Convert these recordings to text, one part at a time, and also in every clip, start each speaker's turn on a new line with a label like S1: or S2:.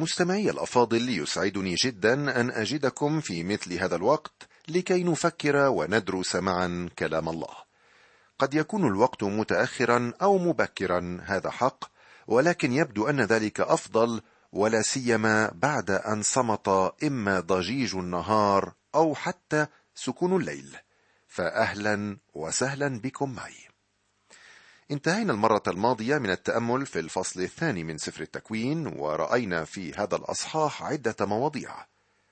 S1: مستمعي الأفاضل يسعدني جدا أن أجدكم في مثل هذا الوقت لكي نفكر وندرس معا كلام الله. قد يكون الوقت متاخرا أو مبكرا هذا حق ولكن يبدو أن ذلك أفضل ولا سيما بعد أن صمت إما ضجيج النهار أو حتى سكون الليل. فاهلا وسهلا بكم معي. انتهينا المرة الماضية من التأمل في الفصل الثاني من سفر التكوين ورأينا في هذا الأصحاح عدة مواضيع.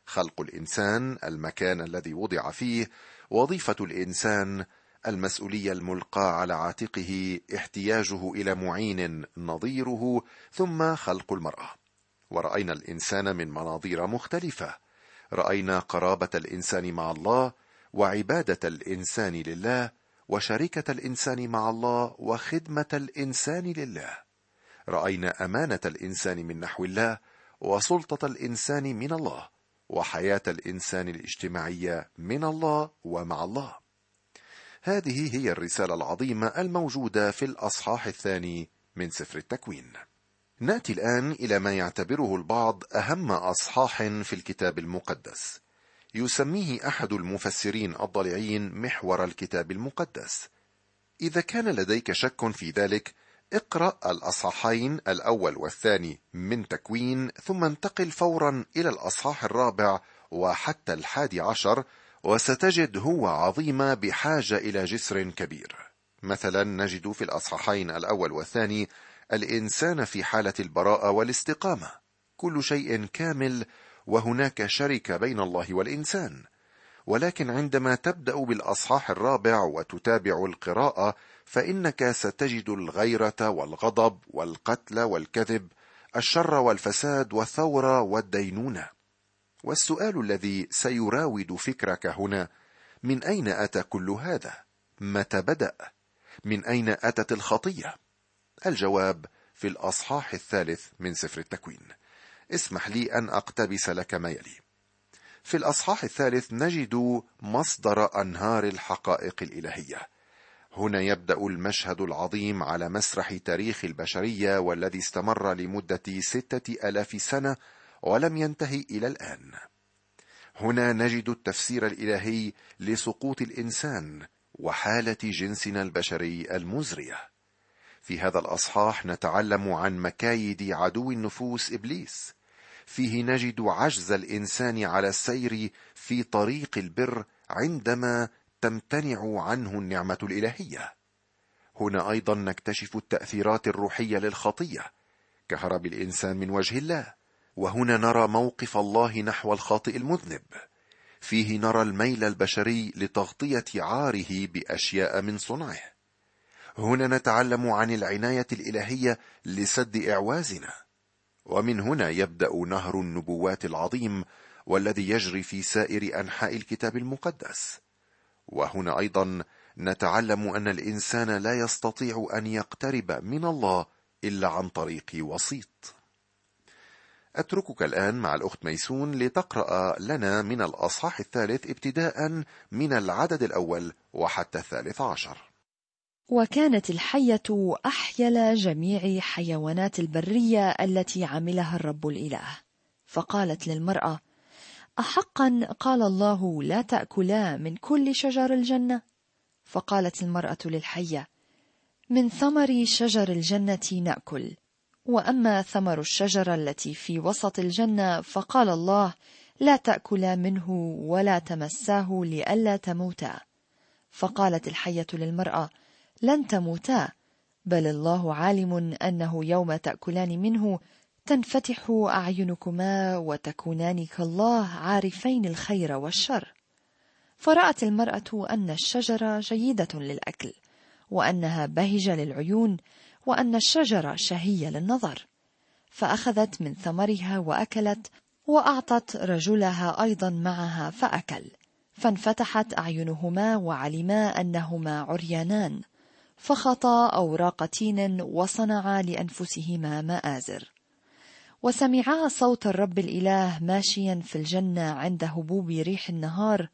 S1: خلق الإنسان المكان الذي وضع فيه وظيفة الإنسان المسؤولية الملقاة على عاتقه احتياجه إلى معين نظيره ثم خلق المرأة. ورأينا الإنسان من مناظير مختلفة. رأينا قرابة الإنسان مع الله وعبادة الإنسان لله وشركة الإنسان مع الله وخدمة الإنسان لله. رأينا أمانة الإنسان من نحو الله وسلطة الإنسان من الله وحياة الإنسان الاجتماعية من الله ومع الله. هذه هي الرسالة العظيمة الموجودة في الأصحاح الثاني من سفر التكوين. نأتي الآن إلى ما يعتبره البعض أهم أصحاح في الكتاب المقدس. يسميه أحد المفسرين الضالعين محور الكتاب المقدس. إذا كان لديك شك في ذلك اقرأ الأصحاحين الأول والثاني من تكوين ثم انتقل فورا إلى الأصحاح الرابع وحتى الحادي عشر وستجد هو عظيم بحاجة إلى جسر كبير. مثلا نجد في الأصحاحين الأول والثاني الإنسان في حالة البراءة والاستقامة. كل شيء كامل وهناك شركه بين الله والإنسان. ولكن عندما تبدأ بالأصحاح الرابع وتتابع القراءة فإنك ستجد الغيرة والغضب والقتل والكذب الشر والفساد والثورة والدينونة. والسؤال الذي سيراود فكرك هنا من أين أتى كل هذا؟ متى بدأ؟ من أين أتت الخطية؟ الجواب في الأصحاح الثالث من سفر التكوين. اسمح لي أن أقتبس لك ما يلي. في الأصحاح الثالث نجد مصدر أنهار الحقائق الإلهية. هنا يبدأ المشهد العظيم على مسرح تاريخ البشرية والذي استمر لمدة ستة آلاف سنة ولم ينتهي إلى الآن. هنا نجد التفسير الإلهي لسقوط الإنسان وحالة جنسنا البشري المزرية. في هذا الأصحاح نتعلم عن مكايد عدو النفوس إبليس فيه نجد عجز الإنسان على السير في طريق البر عندما تمتنع عنه النعمة الإلهية. هنا أيضا نكتشف التأثيرات الروحية للخطية كهرب الإنسان من وجه الله وهنا نرى موقف الله نحو الخاطئ المذنب. فيه نرى الميل البشري لتغطية عاره بأشياء من صنعه. هنا نتعلم عن العناية الإلهية لسد إعوازنا. ومن هنا يبدأ نهر النبوات العظيم والذي يجري في سائر أنحاء الكتاب المقدس. وهنا أيضا نتعلم أن الإنسان لا يستطيع أن يقترب من الله إلا عن طريق وسيط. أتركك الآن مع الأخت ميسون لتقرأ لنا من الأصحاح الثالث ابتداء من العدد الأول وحتى الثالث عشر.
S2: وكانت الحية أحيل جميع حيوانات البرية التي عملها الرب الإله. فقالت للمرأة أحقا؟ قال الله لا تأكلا من كل شجر الجنة. فقالت المرأة للحية من ثمر شجر الجنة نأكل. وأما ثمر الشجرة التي في وسط الجنة فقال الله لا تأكلا منه ولا تمساه لئلا تموتا. فقالت الحية للمرأة لن تموتا بل الله عالم أنه يوم تأكلان منه تنفتح أعينكما وتكونان كالله عارفين الخير والشر. فرأت المرأة أن الشجره جيدة للأكل وأنها بهجة للعيون وأن الشجره شهية للنظر. فأخذت من ثمرها وأكلت وأعطت رجلها أيضا معها فأكل. فانفتحت أعينهما وعلما أنهما عريانان. فخطا أوراق تين وصنعا لأنفسهما مآزر. وسمعا صوت الرب الإله ماشيا في الجنة عند هبوب ريح النهار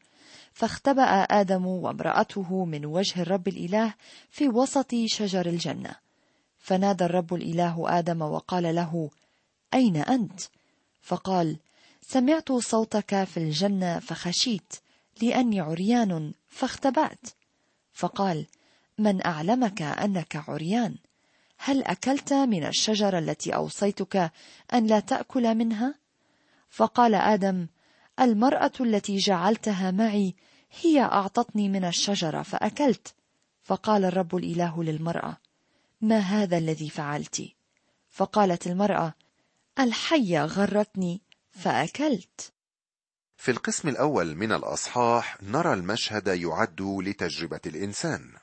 S2: فاختبأ آدم وامرأته من وجه الرب الإله في وسط شجر الجنة. فنادى الرب الإله آدم وقال له أين أنت؟ فقال سمعت صوتك في الجنة فخشيت لأني عريان فاختبأت. فقال من أعلمك أنك عريان. هل أكلت من الشجرة التي أوصيتك أن لا تأكل منها؟ فقال آدم المرأة التي جعلتها معي هي أعطتني من الشجرة فأكلت. فقال الرب الإله للمرأة ما هذا الذي فعلت؟ فقالت المرأة الحية غرتني فأكلت.
S1: في القسم الأول من الأصحاح نرى المشهد يعد لتجربة الإنسان.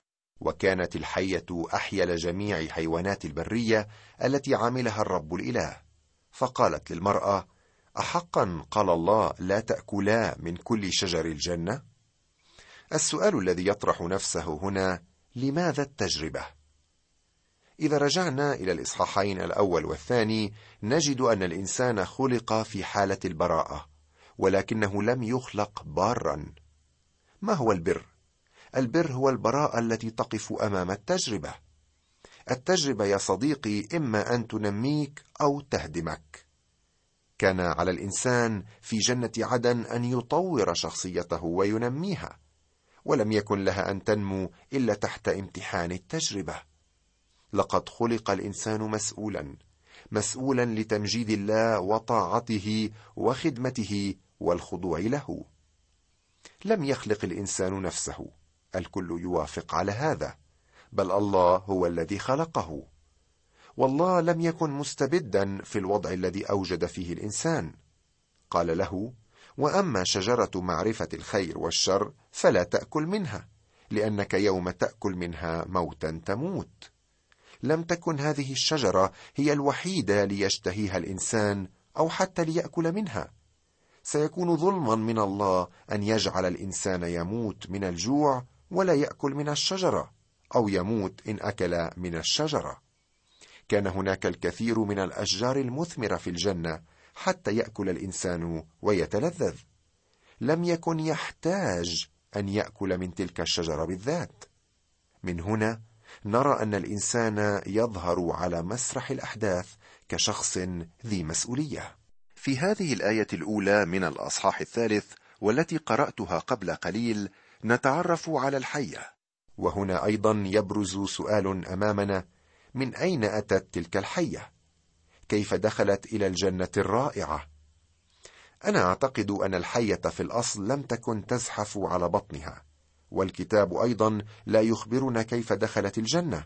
S1: وكانت الحية أحيل جميع حيوانات البرية التي عملها الرب الإله فقالت للمرأة أحقا قال الله لا تأكلا من كل شجر الجنة؟ السؤال الذي يطرح نفسه هنا لماذا التجربة؟ إذا رجعنا إلى الإصحاحين الأول والثاني نجد أن الإنسان خلق في حالة البراءة ولكنه لم يخلق بارا ما هو البر البر هو البراءة التي تقف أمام التجربة. التجربة يا صديقي إما أن تنميك أو تهدمك. كان على الإنسان في جنة عدن أن يطور شخصيته وينميها ولم يكن لها أن تنمو إلا تحت امتحان التجربة. لقد خلق الإنسان مسؤولا مسؤولا لتمجيد الله وطاعته وخدمته والخضوع له. لم يخلق الإنسان نفسه. الكل يوافق على هذا بل الله هو الذي خلقه. والله لم يكن مستبدا في الوضع الذي أوجد فيه الإنسان. قال له وأما شجرة معرفة الخير والشر فلا تأكل منها لأنك يوم تأكل منها موتا تموت. لم تكن هذه الشجرة هي الوحيدة ليشتهيها الإنسان أو حتى ليأكل منها. سيكون ظلما من الله أن يجعل الإنسان يموت من الجوع ولا يأكل من الشجرة أو يموت إن أكل من الشجرة. كان هناك الكثير من الأشجار المثمرة في الجنة حتى يأكل الإنسان ويتلذذ. لم يكن يحتاج أن يأكل من تلك الشجرة بالذات. من هنا نرى أن الإنسان يظهر على مسرح الأحداث كشخص ذي مسؤولية. في هذه الآية الأولى من الأصحاح الثالث والتي قرأتها قبل قليل نتعرف على الحية. وهنا أيضا يبرز سؤال أمامنا من أين أتت تلك الحية؟ كيف دخلت إلى الجنة الرائعة؟ أنا أعتقد أن الحية في الأصل لم تكن تزحف على بطنها والكتاب أيضا لا يخبرنا كيف دخلت الجنة.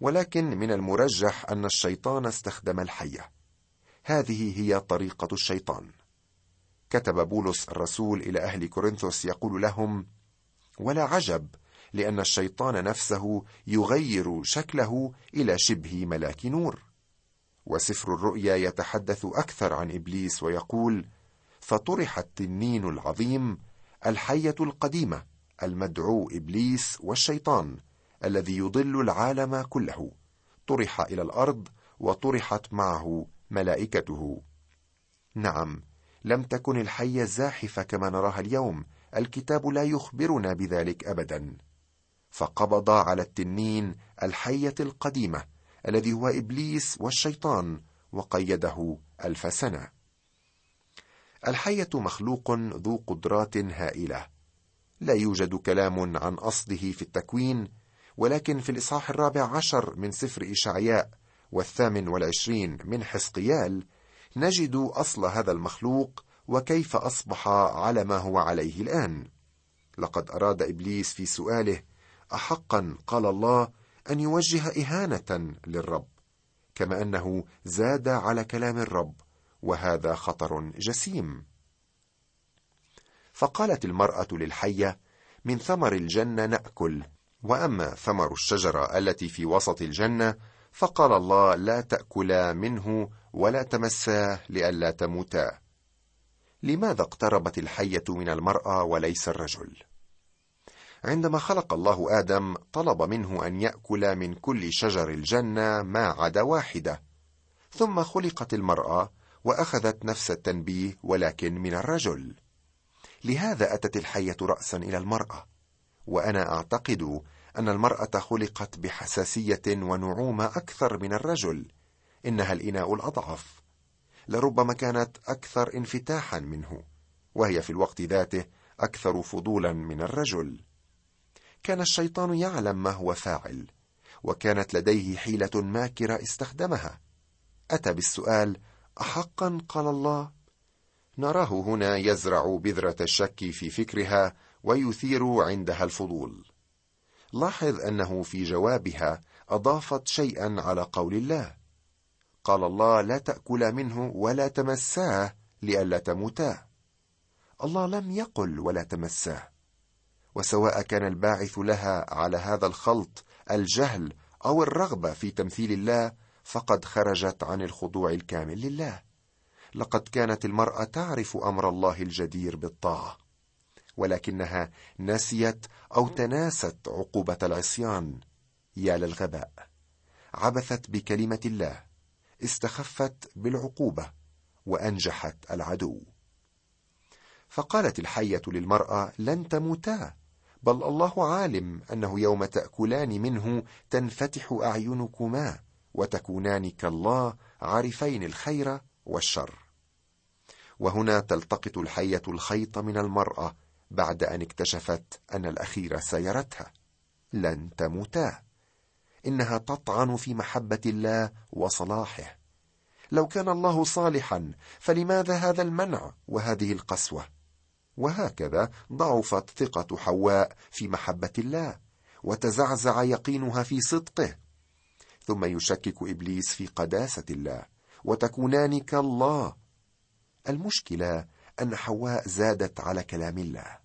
S1: ولكن من المرجح أن الشيطان استخدم الحية. هذه هي طريقة الشيطان. كتب بولس الرسول إلى أهل كورنثوس يقول لهم ولا عجب لأن الشيطان نفسه يغير شكله إلى شبه ملاك نور. وسفر الرؤيا يتحدث أكثر عن إبليس ويقول فطرح التنين العظيم الحية القديمة المدعو إبليس والشيطان الذي يضل العالم كله. طرح إلى الأرض وطرحت معه ملائكته. نعم لم تكن الحية زاحفة كما نراها اليوم الكتاب لا يخبرنا بذلك ابدا. فقبض على التنين الحية القديمة الذي هو إبليس والشيطان وقيده ألف سنة. الحية مخلوق ذو قدرات هائلة. لا يوجد كلام عن أصله في التكوين ولكن في الإصحاح الرابع عشر من سفر إشعياء والثامن والعشرين من حزقيال نجد أصل هذا المخلوق وكيف أصبح على ما هو عليه الآن. لقد أراد إبليس في سؤاله احقا قال الله أن يوجه إهانة للرب كما أنه زاد على كلام الرب وهذا خطر جسيم. فقالت المرأة للحية من ثمر الجنة نأكل وأما ثمر الشجرة التي في وسط الجنة فقال الله لا تأكلا منه ولا تمساه لئلا تموتا. لماذا اقتربت الحية من المرأة وليس الرجل؟ عندما خلق الله آدم طلب منه أن يأكل من كل شجر الجنة ما عدا واحدة. ثم خلقت المرأة وأخذت نفس التنبيه ولكن من الرجل. لهذا أتت الحية راسا إلى المرأة. وأنا أعتقد أن المرأة خلقت بحساسية ونعومة أكثر من الرجل. إنها الإناء الأضعف. لربما كانت أكثر انفتاحا منه وهي في الوقت ذاته أكثر فضولا من الرجل. كان الشيطان يعلم ما هو فاعل وكانت لديه حيلة ماكرة استخدمها. أتى بالسؤال احقا؟ قال الله. نراه هنا يزرع بذرة الشك في فكرها ويثير عندها الفضول. لاحظ أنه في جوابها أضافت شيئا على قول الله. قال الله لا تاكلا منه ولا تمساه لئلا تموتا الله لم يقل ولا تمساه. وسواء كان الباعث لها على هذا الخلط الجهل أو الرغبة في تمثيل الله فقد خرجت عن الخضوع الكامل لله. لقد كانت المرأة تعرف أمر الله الجدير بالطاعة ولكنها نسيت أو تناست عقوبة العصيان. يا للغباء عبثت بكلمة الله. استخفت بالعقوبة وأنجحت العدو. فقالت الحية للمرأة لن تموتا بل الله عالم أنه يوم تأكلان منه تنفتح أعينكما وتكونان كالله عارفين الخير والشر. وهنا تلتقط الحية الخيط من المرأة بعد أن اكتشفت أن الأخير سيرتها. لن تموتا. إنها تطعن في محبة الله وصلاحه. لو كان الله صالحا فلماذا هذا المنع وهذه القسوة؟ وهكذا ضعفت ثقة حواء في محبة الله وتزعزع يقينها في صدقه. ثم يشكك إبليس في قداسة الله وتكونان كالله. المشكلة أن حواء زادت على كلام الله.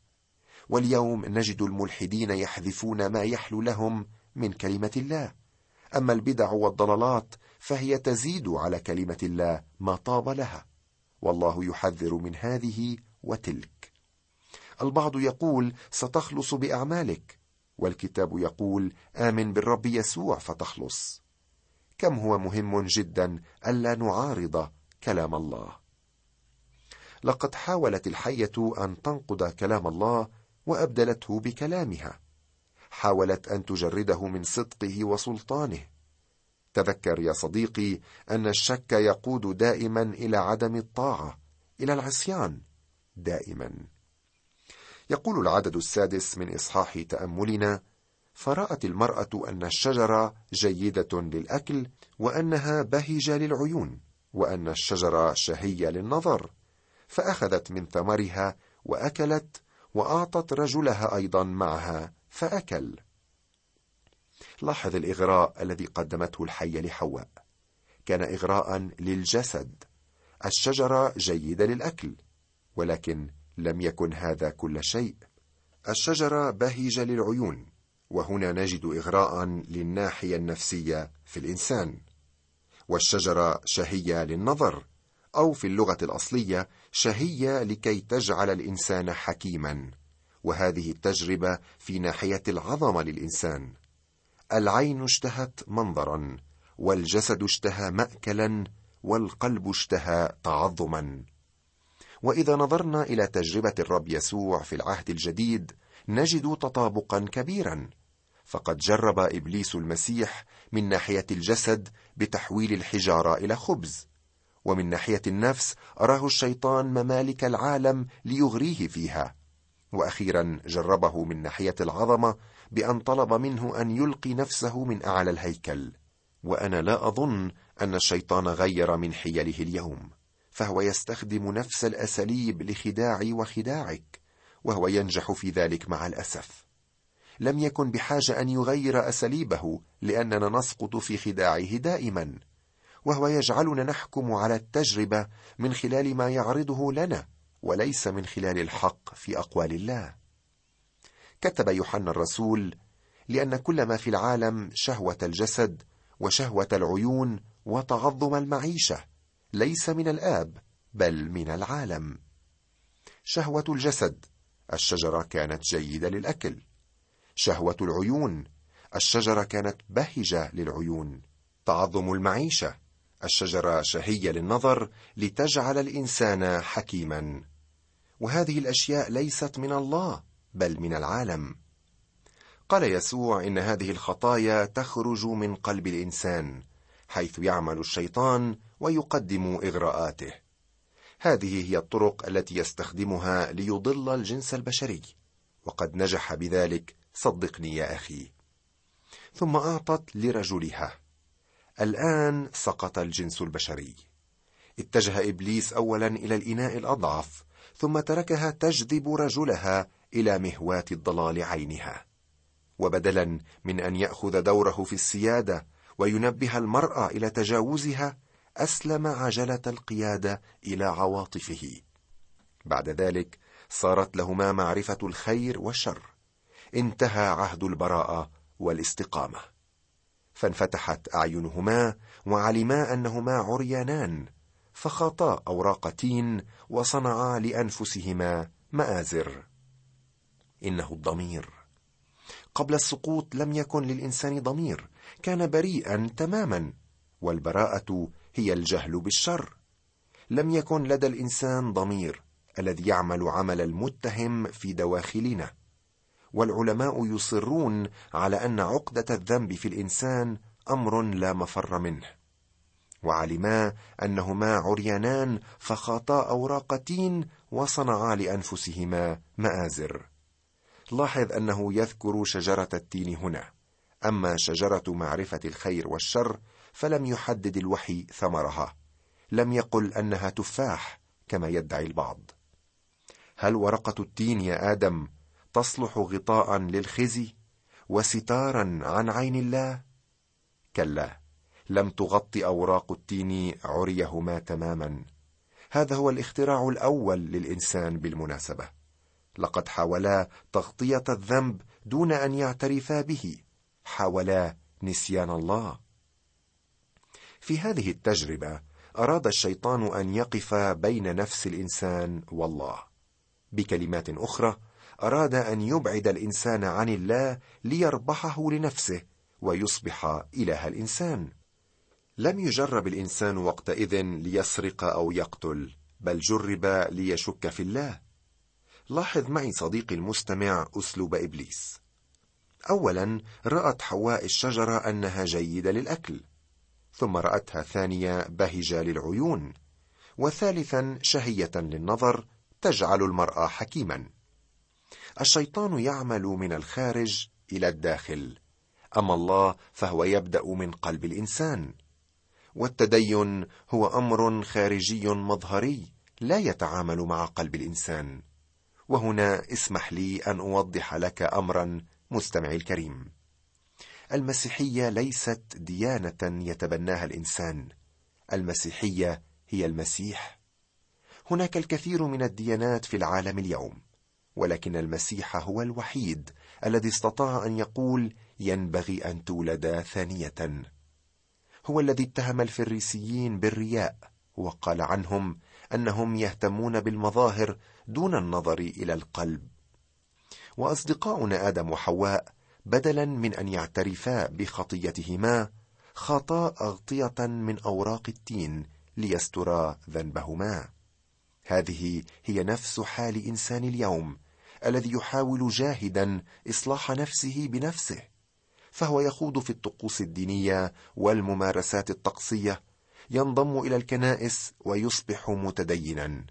S1: واليوم نجد الملحدين يحذفون ما يحلو لهم من كلمة الله. أما البدع والضلالات فهي تزيد على كلمة الله ما طاب لها. والله يحذر من هذه وتلك. البعض يقول ستخلص بأعمالك والكتاب يقول آمن بالرب يسوع فتخلص. كم هو مهم جدا ألا نعارض كلام الله. لقد حاولت الحية أن تنقض كلام الله وأبدلته بكلامها. حاولت أن تجرده من صدقه وسلطانه. تذكر يا صديقي أن الشك يقود دائما إلى عدم الطاعة إلى العصيان دائما. يقول العدد السادس من إصحاح تأملنا فرأت المرأة أن الشجرة جيدة للأكل وأنها بهجة للعيون وأن الشجرة شهية للنظر. فأخذت من ثمرها وأكلت وأعطت رجلها أيضا معها. فأكل. لاحظ الإغراء الذي قدمته الحية لحواء. كان اغراء للجسد. الشجرة جيدة للأكل ولكن لم يكن هذا كل شيء. الشجرة بهجه للعيون وهنا نجد اغراء للناحية النفسية في الإنسان. والشجرة شهية للنظر أو في اللغة الأصلية شهية لكي تجعل الإنسان حكيما. وهذه التجربة في ناحية العظمة للإنسان. العين اشتهت منظرا والجسد اشتهى ماكلا والقلب اشتهى تعظما. وإذا نظرنا إلى تجربة الرب يسوع في العهد الجديد نجد تطابقا كبيرا. فقد جرب إبليس المسيح من ناحية الجسد بتحويل الحجارة إلى خبز. ومن ناحية النفس أراه الشيطان ممالك العالم ليغريه فيها. وأخيرا جربه من ناحية العظمة بأن طلب منه أن يلقي نفسه من أعلى الهيكل وأنا لا أظن أن الشيطان غير من حيله اليوم فهو يستخدم نفس الأساليب لخداعي وخداعك وهو ينجح في ذلك مع الأسف. لم يكن بحاجة أن يغير أساليبه لأننا نسقط في خداعه دائما وهو يجعلنا نحكم على التجربة من خلال ما يعرضه لنا وليس من خلال الحق في أقوال الله. كتب يوحنا الرسول لأن كل ما في العالم شهوة الجسد وشهوة العيون وتعظم المعيشة ليس من الآب بل من العالم. شهوة الجسد الشجرة كانت جيدة للأكل. شهوة العيون الشجرة كانت بهجة للعيون. تعظم المعيشة الشجرة شهية للنظر لتجعل الإنسان حكيما. وهذه الأشياء ليست من الله بل من العالم. قال يسوع إن هذه الخطايا تخرج من قلب الإنسان حيث يعمل الشيطان ويقدم إغراءاته. هذه هي الطرق التي يستخدمها ليضل الجنس البشري. وقد نجح بذلك صدقني يا أخي. ثم أعطت لرجلها. الآن سقط الجنس البشري. اتجه إبليس اولا إلى الإناء الأضعف. ثم تركها تجذب رجلها إلى مهواه الضلال عينها. وبدلا من أن يأخذ دوره في السيادة وينبه المرأة إلى تجاوزها أسلم عجلة القيادة إلى عواطفه. بعد ذلك صارت لهما معرفة الخير والشر. انتهى عهد البراءة والاستقامة. فانفتحت أعينهما وعلما أنهما عريانان فخاطا أوراق تين وصنعا لأنفسهما مآزر. إنه الضمير. قبل السقوط لم يكن للإنسان ضمير كان بريئا تماما والبراءة هي الجهل بالشر. لم يكن لدى الإنسان ضمير الذي يعمل عمل المتهم في دواخلنا. والعلماء يصرون على أن عقدة الذنب في الإنسان أمر لا مفر منه. وعلما أنهما عريانان فخاطا اوراق تين وصنعا لأنفسهما مآزر. لاحظ أنه يذكر شجرة التين هنا. أما شجرة معرفة الخير والشر فلم يحدد الوحي ثمرها. لم يقل أنها تفاح كما يدعي البعض. هل ورقة التين يا آدم تصلح غطاء للخزي وستارا عن عين الله؟ كلا. لم تغطي أوراق التين عريهما تماما. هذا هو الاختراع الأول للإنسان بالمناسبة. لقد حاولا تغطية الذنب دون أن يعترفا به. حاولا نسيان الله. في هذه التجربة أراد الشيطان أن يقف بين نفس الإنسان والله. بكلمات أخرى أراد أن يبعد الإنسان عن الله ليربحه لنفسه ويصبح إله الإنسان. لم يجرب الإنسان وقتئذ ليسرق أو يقتل بل جرب ليشك في الله. لاحظ معي صديقي المستمع أسلوب إبليس. اولا رأت حواء الشجرة أنها جيدة للأكل ثم رأتها ثانية بهجة للعيون وثالثا شهية للنظر تجعل المراه حكيما. الشيطان يعمل من الخارج إلى الداخل أما الله فهو يبدأ من قلب الإنسان. والتدين هو أمر خارجي مظهري لا يتعامل مع قلب الإنسان. وهنا اسمح لي أن أوضح لك امرا مستمعي الكريم. المسيحية ليست ديانة يتبناها الإنسان. المسيحية هي المسيح. هناك الكثير من الديانات في العالم اليوم ولكن المسيح هو الوحيد الذي استطاع أن يقول ينبغي أن تولد ثانية هو الذي اتهم الفريسيين بالرياء وقال عنهم أنهم يهتمون بالمظاهر دون النظر إلى القلب. وأصدقاؤنا آدم وحواء بدلا من أن يعترفا بخطيتهما خاطا أغطية من أوراق التين ليسترا ذنبهما. هذه هي نفس حال إنسان اليوم الذي يحاول جاهدا إصلاح نفسه بنفسه. فهو يخوض في الطقوس الدينية والممارسات الطقسية ينضم إلى الكنائس ويصبح متدينا.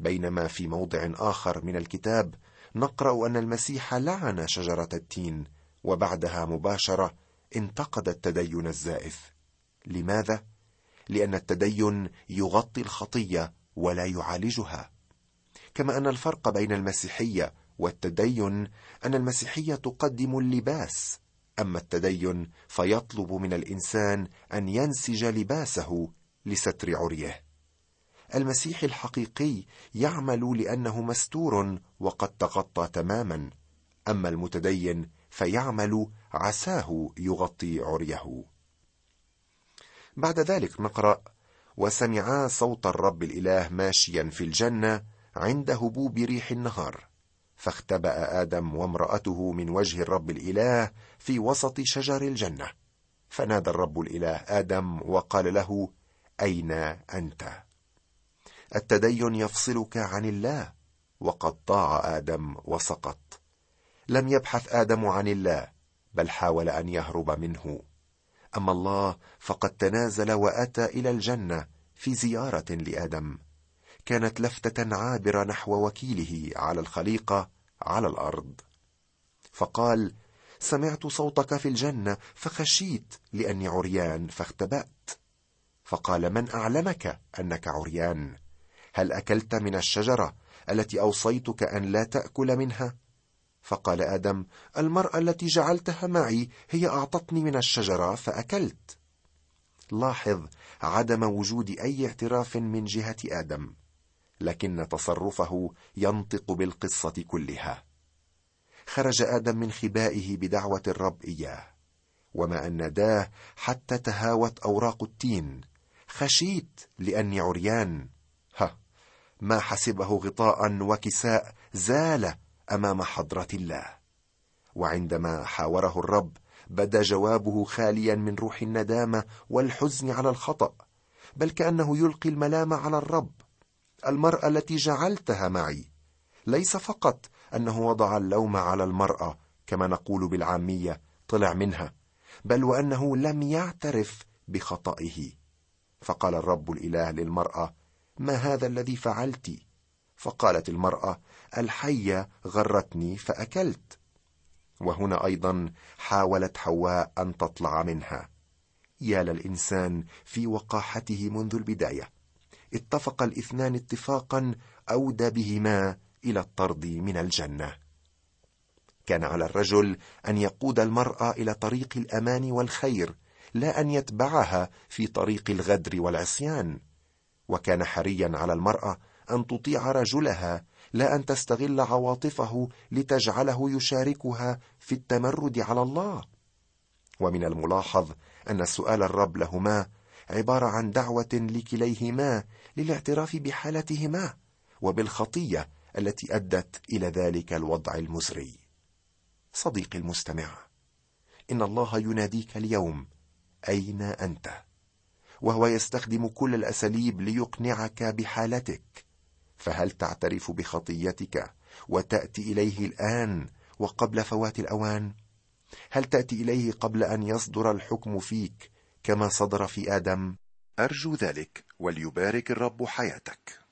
S1: بينما في موضع آخر من الكتاب نقرأ أن المسيح لعن شجرة التين وبعدها مباشرة انتقد التدين الزائف. لماذا؟ لأن التدين يغطي الخطية ولا يعالجها. كما أن الفرق بين المسيحية والتدين أن المسيحية تقدم اللباس أما التدين فيطلب من الإنسان أن ينسج لباسه لستر عريه. المسيح الحقيقي يعمل لأنه مستور وقد تغطى تماما. أما المتدين فيعمل عساه يغطي عريه. بعد ذلك نقرأ وسمعا صوت الرب الإله ماشيا في الجنة عند هبوب ريح النهار فاختبأ آدم وامرأته من وجه الرب الإله في وسط شجر الجنة. فنادى الرب الإله آدم وقال له أين أنت؟ التدين يفصلك عن الله. وقد ضاع آدم وسقط. لم يبحث آدم عن الله بل حاول أن يهرب منه. أما الله فقد تنازل وأتى إلى الجنة في زيارة لآدم. كانت لفتة عابرة نحو وكيله على الخليقة على الأرض. فقال سمعت صوتك في الجنة فخشيت لأني عريان فاختبأت. فقال من أعلمك أنك عريان؟ هل أكلت من الشجرة التي أوصيتك أن لا تأكل منها؟ فقال آدم المرأة التي جعلتها معي هي أعطتني من الشجرة فأكلت. لاحظ عدم وجود أي اعتراف من جهة آدم. لكن تصرفه ينطق بالقصة كلها. خرج آدم من خبائه بدعوة الرب إياه. وما أن ناداه حتى تهاوت أوراق التين. خشيت لأني عريان. ها ما حسبه غطاء وكساء زال أمام حضرة الله. وعندما حاوره الرب بدا جوابه خاليا من روح الندامة والحزن على الخطأ. بل كأنه يلقي الملام على الرب. المرأة التي جعلتها معي. ليس فقط أنه وضع اللوم على المرأة كما نقول بالعامية طلع منها بل وأنه لم يعترف بخطئه. فقال الرب الإله للمرأة ما هذا الذي فعلت؟ فقالت المرأة الحية غرتني فأكلت. وهنا أيضا حاولت حواء أن تطلع منها. يا للإنسان في وقاحته منذ البداية. اتفق الاثنان اتفاقا اودى بهما إلى الطرد من الجنة. كان على الرجل أن يقود المرأة إلى طريق الأمان والخير لا أن يتبعها في طريق الغدر والعصيان. وكان حريا على المرأة أن تطيع رجلها لا أن تستغل عواطفه لتجعله يشاركها في التمرد على الله. ومن الملاحظ أن سؤال الرب لهما عبارة عن دعوة لكليهما للاعتراف بحالتهما وبالخطية التي أدت إلى ذلك الوضع المزري صديقي المستمع إن الله يناديك اليوم أين أنت؟ وهو يستخدم كل الأساليب ليقنعك بحالتك. فهل تعترف بخطيتك وتأتي إليه الآن وقبل فوات الأوان؟ هل تأتي إليه قبل أن يصدر الحكم فيك كما صدر في آدم
S3: أرجو ذلك وليبارك الرب حياتك.